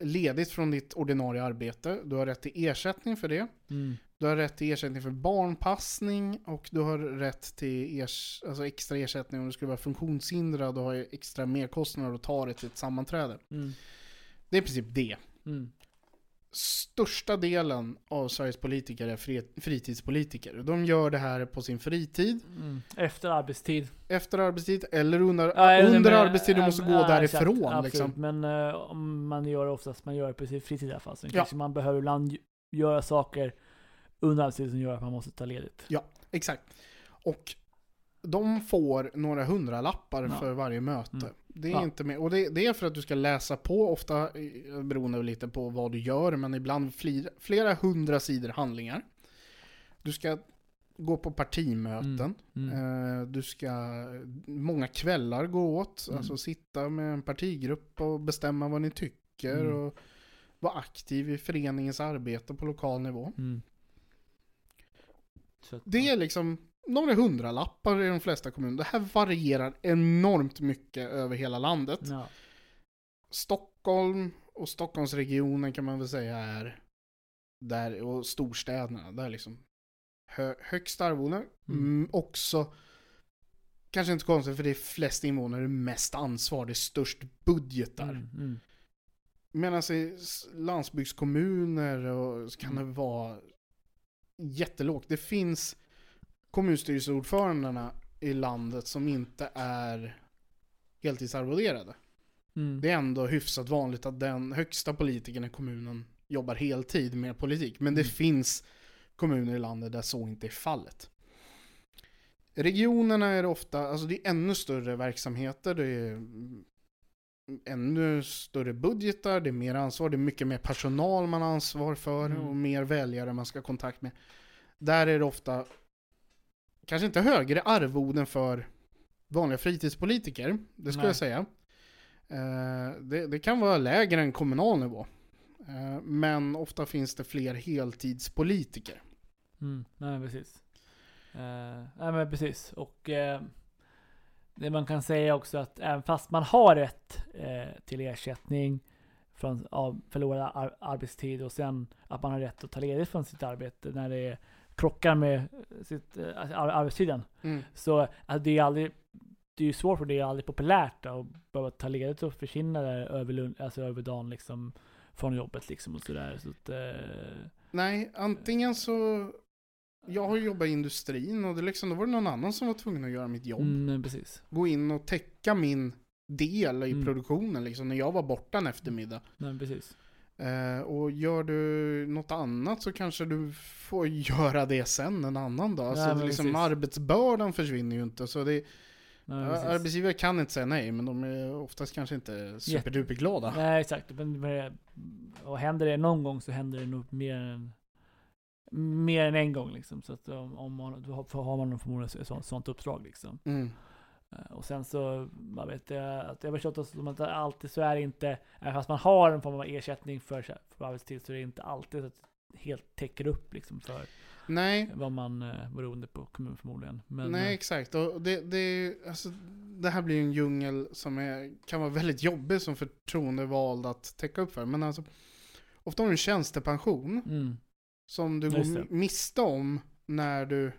ledigt från ditt ordinarie arbete. Du har rätt till ersättning för det. mm, Du har rätt till ersättning för barnpassning och du har rätt till ers alltså extra ersättning om du skulle vara funktionshindrad och har extra merkostnader och ta dig till ett sammanträde. mm, Det är i princip det. mm, Största delen av Sveriges politiker är fri- fritidspolitiker. De gör det här på sin fritid, mm. Efter arbetstid. efter arbetstid eller under, Ja, under men- arbetstid. Du måste gå ja, därifrån. exakt, liksom. Men om man gör det oftast, man gör det på sin fritid i alla fall. Sen Ja. man behöver ibland göra saker under arbetstid som gör att man måste ta ledigt. Exakt. Och de får några hundralappar Ja. för varje möte. Mm. Det är Ja. inte mer. Och det, det är för att du ska läsa på, ofta eh, beroende lite på vad du gör, men ibland flera, flera hundra sidor handlingar. Du ska gå på partimöten. Mm. Eh, Du ska många kvällar gå åt, Mm. alltså sitta med en partigrupp och bestämma vad ni tycker Mm. och vara aktiv i föreningens arbete på lokal nivå. Så att, Det är liksom några hundralappar i de flesta kommuner. Det här varierar enormt mycket över hela landet. ja. Stockholm och Stockholmsregionen kan man väl säga är där, och storstäderna, där liksom hö, högst arvode. Mm. Mm, också, kanske inte konstigt för det är flest invånare, mest ansvar, det är störst budgetar. Mm. Mm. Medan i landsbygdskommuner och kan Mm. det vara jättelågt. Det finns kommunstyrelseordförandena i landet som inte är heltidsarvoderade. Mm. Det är ändå hyfsat vanligt att den högsta politikern i kommunen jobbar heltid med politik. Men det Mm. finns kommuner i landet där så inte är fallet. Regionerna är ofta, alltså det är ännu större verksamheter, det är ännu större budgetar, det är mer ansvar, det är mycket mer personal man har ansvar för Mm. och mer väljare man ska ha kontakt med. Där är det ofta kanske inte högre arvoden för vanliga fritidspolitiker, det skulle Nej. jag säga. Eh, det, det kan vara lägre än kommunal nivå. Eh, men ofta finns det fler heltidspolitiker. Mm. Nej men precis. Eh, nej men precis. Och eh, det man kan säga också att även fast man har rätt eh, till ersättning från av förlorad ar arbetstid och sen att man har rätt att ta ledigt från sitt arbete när det krockar med sitt, eh, ar arbetstiden. Mm. Så att det är aldrig det är ju svårt för det är aldrig populärt att behöva ta ledigt och försvinna där över, alltså över dagen liksom från jobbet liksom och sådär. Så att, eh, Nej, antingen så... Jag har jobbat i industrin och det liksom, då var det någon annan som var tvungen att göra mitt jobb. mm, precis. Gå in och täcka min del i Mm. produktionen liksom, när jag var borta en eftermiddag. Men precis. Eh, och gör du något annat så kanske du får göra det sen en annan dag. Ja, så det men liksom, arbetsbördan försvinner ju inte. Så det, Nej. Arbetsgivare kan inte säga nej, men de är oftast kanske inte superduperglada. Nej exakt. Men- och händer det någon gång så händer det nog mer än mer än en gång liksom. Så att om, om man, då har, man förmodligen ett sånt, sånt uppdrag liksom. Mm. Eh, Och sen så, man vet jag, att jag har förstått att att det alltid så är det inte, även fast man har en form av ersättning för, för arbetstid så är det inte alltid så att det helt täcker upp liksom för Nej, vad man eh, beroende på kommun förmodligen. Men, nej eh, exakt. Och det, det, alltså, det här blir ju en djungel som är, kan vara väldigt jobbig som förtroendevald att täcka upp för. Men alltså, ofta har du en tjänstepension mm, som du går miste om när du,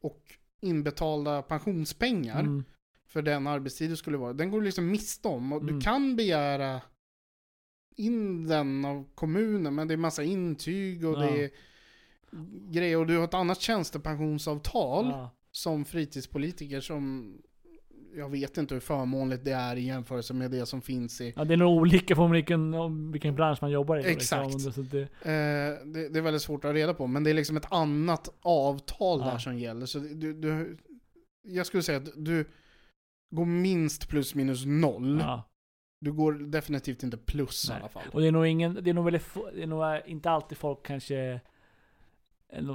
och inbetalda pensionspengar mm, för den arbetstid du skulle vara. Den går du liksom miste om. Och Mm. du kan begära in den av kommunen, men det är massa intyg och Ja. det är grejer. Och du har ett annat tjänstepensionsavtal ja, som fritidspolitiker som jag vet inte hur förmånligt det är i jämförelse med det som finns i... ja, det är nog olika på vilken, vilken bransch man jobbar i. då, Exakt. Liksom, det, Eh, det, det är väldigt svårt att reda på, men det är liksom ett annat avtal Ja. där som gäller. Så du, du, jag skulle säga att du går minst plus minus noll. ja. Du går definitivt inte plus Nej. i alla fall. Och det är nog ingen, det är nog väldigt det är nog inte alltid folk kanske,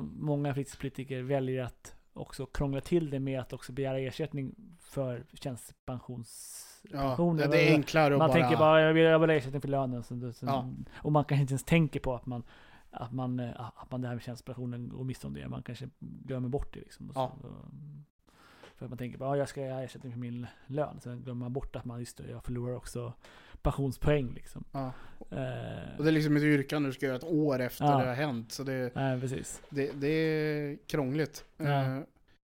många fritidspolitiker väljer att också krångla till det med att också begära ersättning för Ja, tjänstepensionspensioner. det, är enklare att man bara... tänker bara, jag vill, jag vill ha ersättning för lönen. Så, så, Ja. Och man kanske inte ens tänker på att man, att man, eh, att man det här med tjänstepensionen går miste om det. Man kanske glömmer bort det liksom. Ja. så, för att man tänker bara, ja, jag ska ha ersättning för min lön. Sen glömmer man bort att man, just det, jag förlorar också pensionspoäng liksom. Ja. Eh, Och det är liksom ett yrkande du ska göra ett år efter Ja. det har hänt. Så det, Nej, precis. det, det är krångligt. Ja. Eh,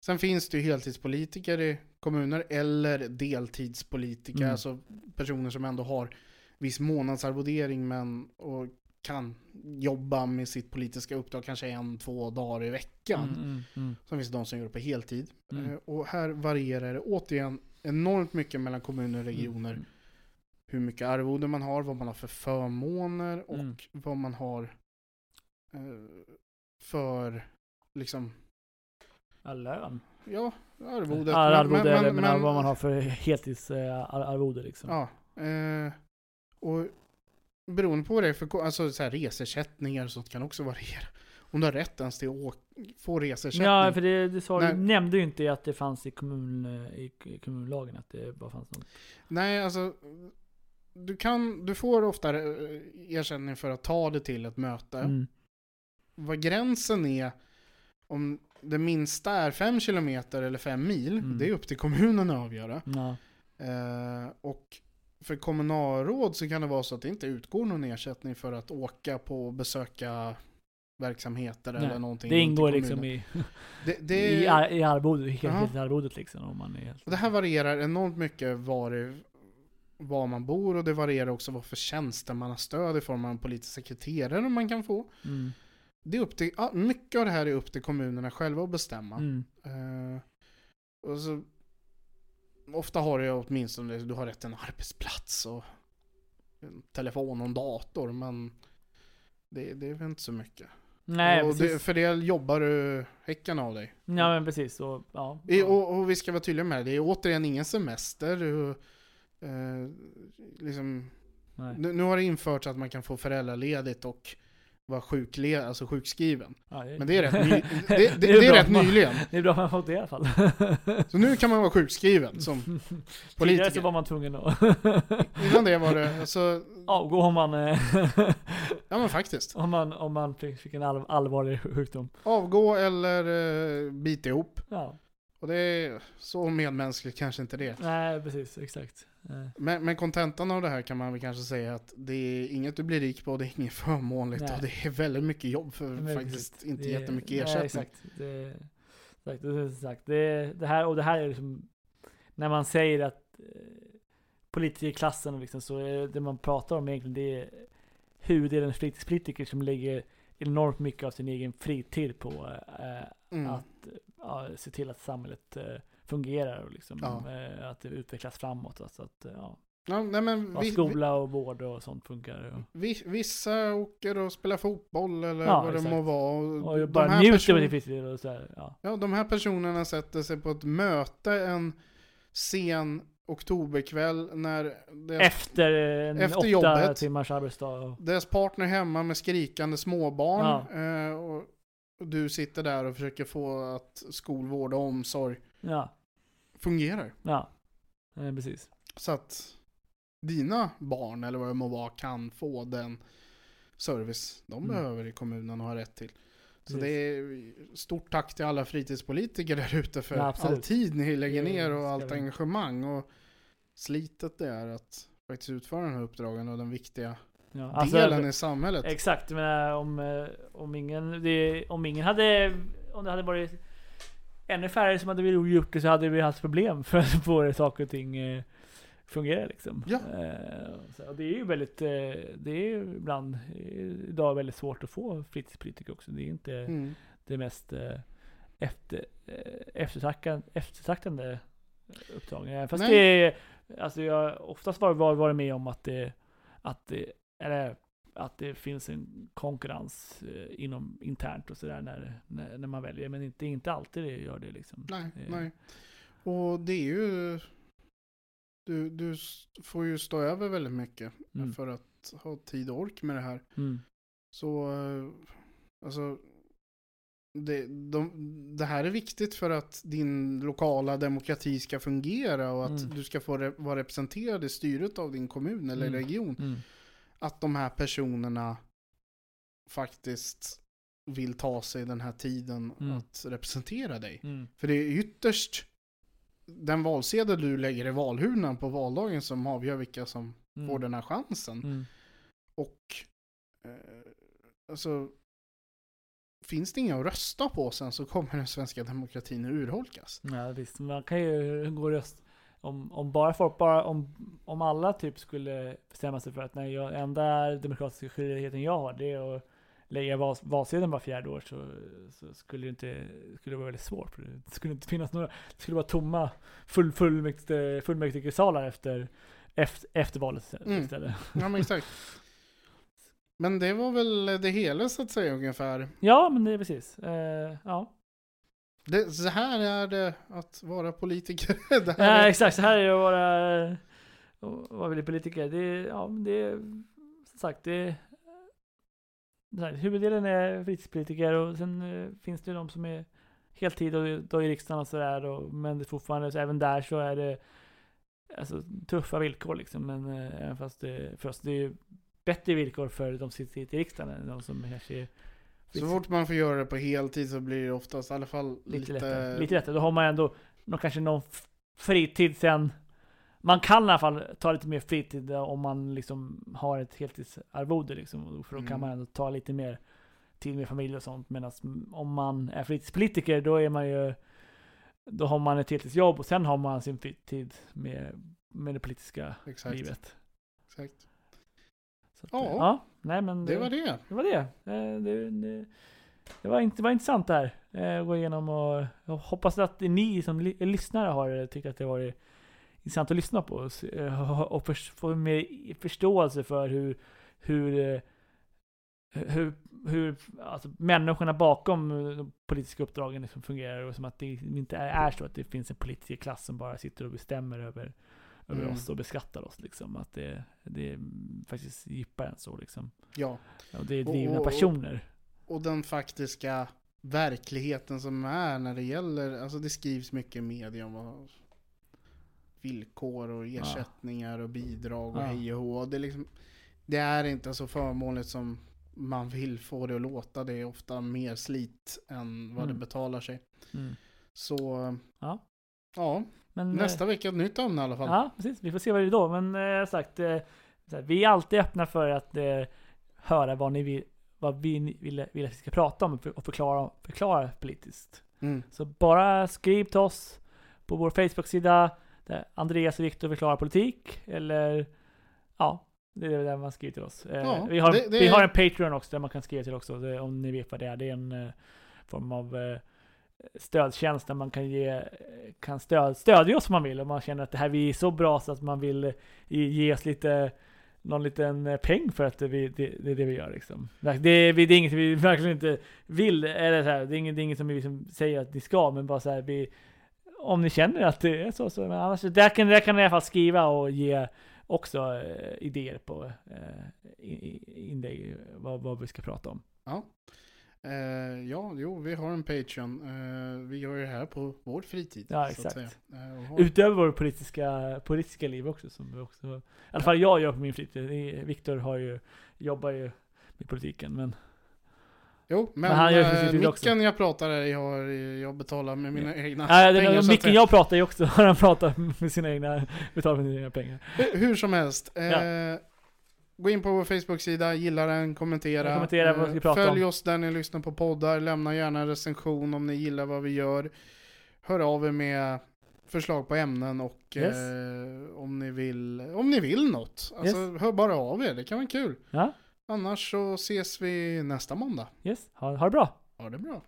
sen finns det ju heltidspolitiker i kommuner eller deltidspolitiker. Mm. Alltså personer som ändå har viss månadsarvodering men och kan jobba med sitt politiska uppdrag kanske en, två dagar i veckan. Mm, mm, mm. Sen finns det de som gör det på heltid. Mm. Eh, och här varierar det återigen enormt mycket mellan kommuner och regioner. Hur mycket arvode man har, vad man har för förmåner och Mm. vad man har eh, för liksom, Ja, lön. ja, arvodet. Ja, arvode eller men, vad man har för heltidsarvode liksom. Ja, eh, och beroende på vad det är för, alltså så här resersättningar och sånt kan också variera. Om du har rätt ens till att få resersättning. Ja, för det, det sa, nämnde ju inte att det fanns i, kommun, i, i kommunlagen att det bara fanns något. Nej, alltså du kan, du får ofta eh, ersättning för att ta det till ett möte. Mm. Vad gränsen är, om det minsta är 5 kilometer eller 5 mil, Mm. det är upp till kommunen att avgöra. Ja. Eh, och för kommunalråd så kan det vara så att det inte utgår någon ersättning för att åka på och besöka verksamheter Nej, eller någonting. Det ingår liksom i, Det, det, i, ar, i arvodet, Ja. helt arvodet liksom. Om man är helt, det här varierar enormt mycket var, var man bor och det varierar också vad för tjänstemannastöd i form av politiska sekreterare man kan få. mm. Det är upp till, ja, mycket av det här är upp till kommunerna själva att bestämma. Mm. Eh, och så, ofta har du åtminstone, du har rätt till en arbetsplats och en telefon och en dator, men det, det är väl inte så mycket. Nej, det, för det jobbar du häcken av dig. Ja, men precis. Och, ja, och, och vi ska vara tydliga med det, det är återigen ingen semester. Och, eh, liksom, nu, nu har det införts att man kan få föräldraledigt och vara sjukled, alltså sjukskriven. Ja, det, Men det är rätt, ny, det, det, det, är det är rätt nyligen. det är bra att man har fått det i alla fall. Så nu kan man vara sjukskriven som Tidigare så politiker. var man tvungen att Innan det var det, alltså, avgå om man, eh, ja men faktiskt. om man, om man fick fick en all, allvarlig sjukdom. Avgå eller uh, bita ihop. Ja. Och det är så medmänskligt kanske inte det. Nej, precis. Exakt. Eh, Men, men kontentan av det här kan man väl kanske säga att det är inget du blir rik på, det är inget förmånligt Nej. och det är väldigt mycket jobb för Men faktiskt precis, inte det- jättemycket nej, ersättning. exakt. Det, exakt, det, exakt. Det, det här, och det här är liksom, när man säger att eh, politikerklassen liksom, så är det man pratar om egentligen det är huvuddelen fritidspolitiker som lägger enormt mycket av sin egen fritid på eh, Mm. att ja, se till att samhället eh, fungerar och liksom, Ja. eh, att det utvecklas framåt. Alltså att eh, ja, Ja, nej, men ja, vi, skola och vård och sånt funkar. Och, vi, vissa åker och spelar fotboll eller Ja, vad det må vara. och de, bara här njuter av sin fritid och så här, ja. ja, de här personerna sätter sig på ett möte en sen oktoberkväll när deras, Efter en Efter åtta jobbet. timmars arbetsdag. Och, deras partner hemma med skrikande småbarn. Ja. Eh, och, och du sitter där och försöker få att skolvård och omsorg ja, fungerar. ja. Eh, precis. Så att dina barn, eller vad det må vara, kan få den service de Mm. behöver i kommunen och har rätt till. Så Precis. det är stort tack till alla fritidspolitiker där ute för Ja, all tid ni lägger ner och allt engagemang och slitet det är att faktiskt utföra de här uppdragen och den viktiga Ja, alltså, delen i samhället. Exakt, jag menar om, eh, om ingen, det, om ingen hade, om det hade varit ännu färre som hade gjort det så hade vi haft problem för att få saker och ting eh, fungera liksom. Ja. Eh, så, det är ju väldigt, eh, det är ju ibland idag väldigt svårt att få fritidspolitiker också. Det är inte Mm. det mest efter, eftertraktande, eftertraktande uppdragen. Fast Nej. det är, alltså jag har oftast varit varit med om att det, att det, eller, att det finns en konkurrens eh, inom internt och sådär när, när, när man väljer. Men inte, inte alltid det gör det liksom. Nej, Eh, nej. Och det är ju... Du, du får ju stå över väldigt mycket Mm. för att ha tid och ork med det här. Mm. Så, eh, alltså, det, de, det här är viktigt för att din lokala demokrati ska fungera och att Mm. du ska få re, vara representerad i styret av din kommun eller Mm. region. Att de här personerna faktiskt vill ta sig den här tiden Mm. att representera dig. Mm. För det är ytterst den valsedel du lägger i valhurnan på valdagen som avgör vilka som Mm. får den här chansen. Mm. Och eh, alltså finns det inga att rösta på sen så kommer den svenska demokratin urholkas. Ja visst, man kan ju gå och rösta. Om, om bara folk, bara om, om alla typ skulle bestämma sig för att nej, jag, enda demokratiska skyldigheten jag har det är att lägga val, valsedeln var fjärde år så, så skulle det inte, skulle det vara väldigt svårt. För det skulle inte finnas några, det skulle vara tomma full, fullmäktige, fullmäktigesalar efter, efter, efter valet Mm. istället. Ja men exakt. Men det var väl det hela så att säga ungefär. Ja, men det är precis. Eh, ja. Det, så här är det att vara politiker. det här Ja, exakt, så här är det att vara, vara politiker. Det ja, det är, som sagt, det så här, huvuddelen är fritidspolitiker och sen eh, finns det de som är heltid och då i riksdagen och sådär. Men det fortfarande, så även där så är det alltså, tuffa villkor liksom. Men eh, även fast det, för oss, det är ju bättre villkor för de som sitter i riksdagen än de som kanske så fort man får göra det på heltid så blir det oftast i alla fall Lite, lite... lättare. Lite lättare. Då har man ändå någon, kanske någon fritid sen. Man kan i alla fall ta lite mer fritid om man liksom har ett heltidsarvode liksom. För då kan Mm. man ändå ta lite mer tid med familj och sånt. Medan om man är fritidspolitiker då är man ju då har man ett heltidsjobb och sen har man sin fritid med, med det politiska Exakt. livet. exakt. Att, Ja. eh, ja. Nej men Det var det. det var det. Eh, det, det, det, var, inte, det var intressant där. Eh, att gå igenom och jag hoppas att ni som lyssnare har tyckt att det varit intressant att lyssna på. Och, eh, och förs- få mer förståelse för hur, hur, hur, hur alltså, människorna bakom de politiska uppdragen liksom fungerar. Och som att det inte är, är så att det finns en politisk klass som bara sitter och bestämmer över, över Mm. oss och beskattar oss. Liksom. Att det, det är faktiskt djupare än så. Liksom. Ja. Och det är drivna och- och- personer. Och den faktiska verkligheten som är när det gäller, alltså det skrivs mycket i media om vad villkor och ersättningar och bidrag och Ja. hej och hå. Det är, liksom, det är inte så förmånligt som man vill få det att låta. Det är ofta mer slit än vad Mm. det betalar sig. Mm. Så, Ja. ja, Men, nästa vecka ett nytt ämne i alla eh, fall. Ja, precis. Vi får se vad det är då. Men eh, sagt, eh, vi är alltid öppna för att eh, höra vad ni vill, vad vi vill, vill att vi ska prata om och förklara, förklara politiskt. Mm. Så bara skriv till oss på vår Facebook-sida där Andreas och Viktor förklarar politik. Eller ja, det är där man skriver till oss. Eh, Ja, vi, har, det- det vi har en Patreon också där man kan skriva till också. Om ni vet vad det är. Det är en eh, form av eh, stödtjänst där man kan ge kan stöd, stödja oss om man vill. Om man känner att det här vi är så bra så att man vill ge, oss lite någon liten peng för att det, vi, det, det är det vi gör liksom. Det, är- det är inget vi verkligen inte vill, eller så här, det är inget, det är inget som vi liksom säger att ni ska, men bara så här, vi, om ni känner att det är så, så men annars, där kan, där kan ni i alla fall skriva och ge också eh, idéer på eh, inlägg, vad, vad vi ska prata om. Ja. Eh, ja, jo, vi har en Patreon. Eh, vi gör ju det här på vår fritid. Ja, exakt. Eh, har- Utöver vår politiska, politiska liv också, som vi också, i alla fall jag gör på min fritid. Viktor har ju, jobbar ju med politiken, men Jo, men, Men han gör eh, precis det micken också. jag pratar jag, har, jag betalar med mina egna Nej, pengar. den, Micken jag pratar ju också, han pratar med sina egna, betalar med sina egna pengar. Hur- som helst. Eh, Ja. Gå in på vår Facebook-sida, gilla den, kommentera. Kommentera vad vi ska prata Följ om. oss där ni lyssnar på poddar, lämna gärna en recension om ni gillar vad vi gör. Hör av er med förslag på ämnen och Yes. eh, om, ni vill, om ni vill något. Alltså, hör bara av er, det kan vara kul. Ja, Annars så ses vi nästa måndag. yes, ha, ha det bra. Ha det bra.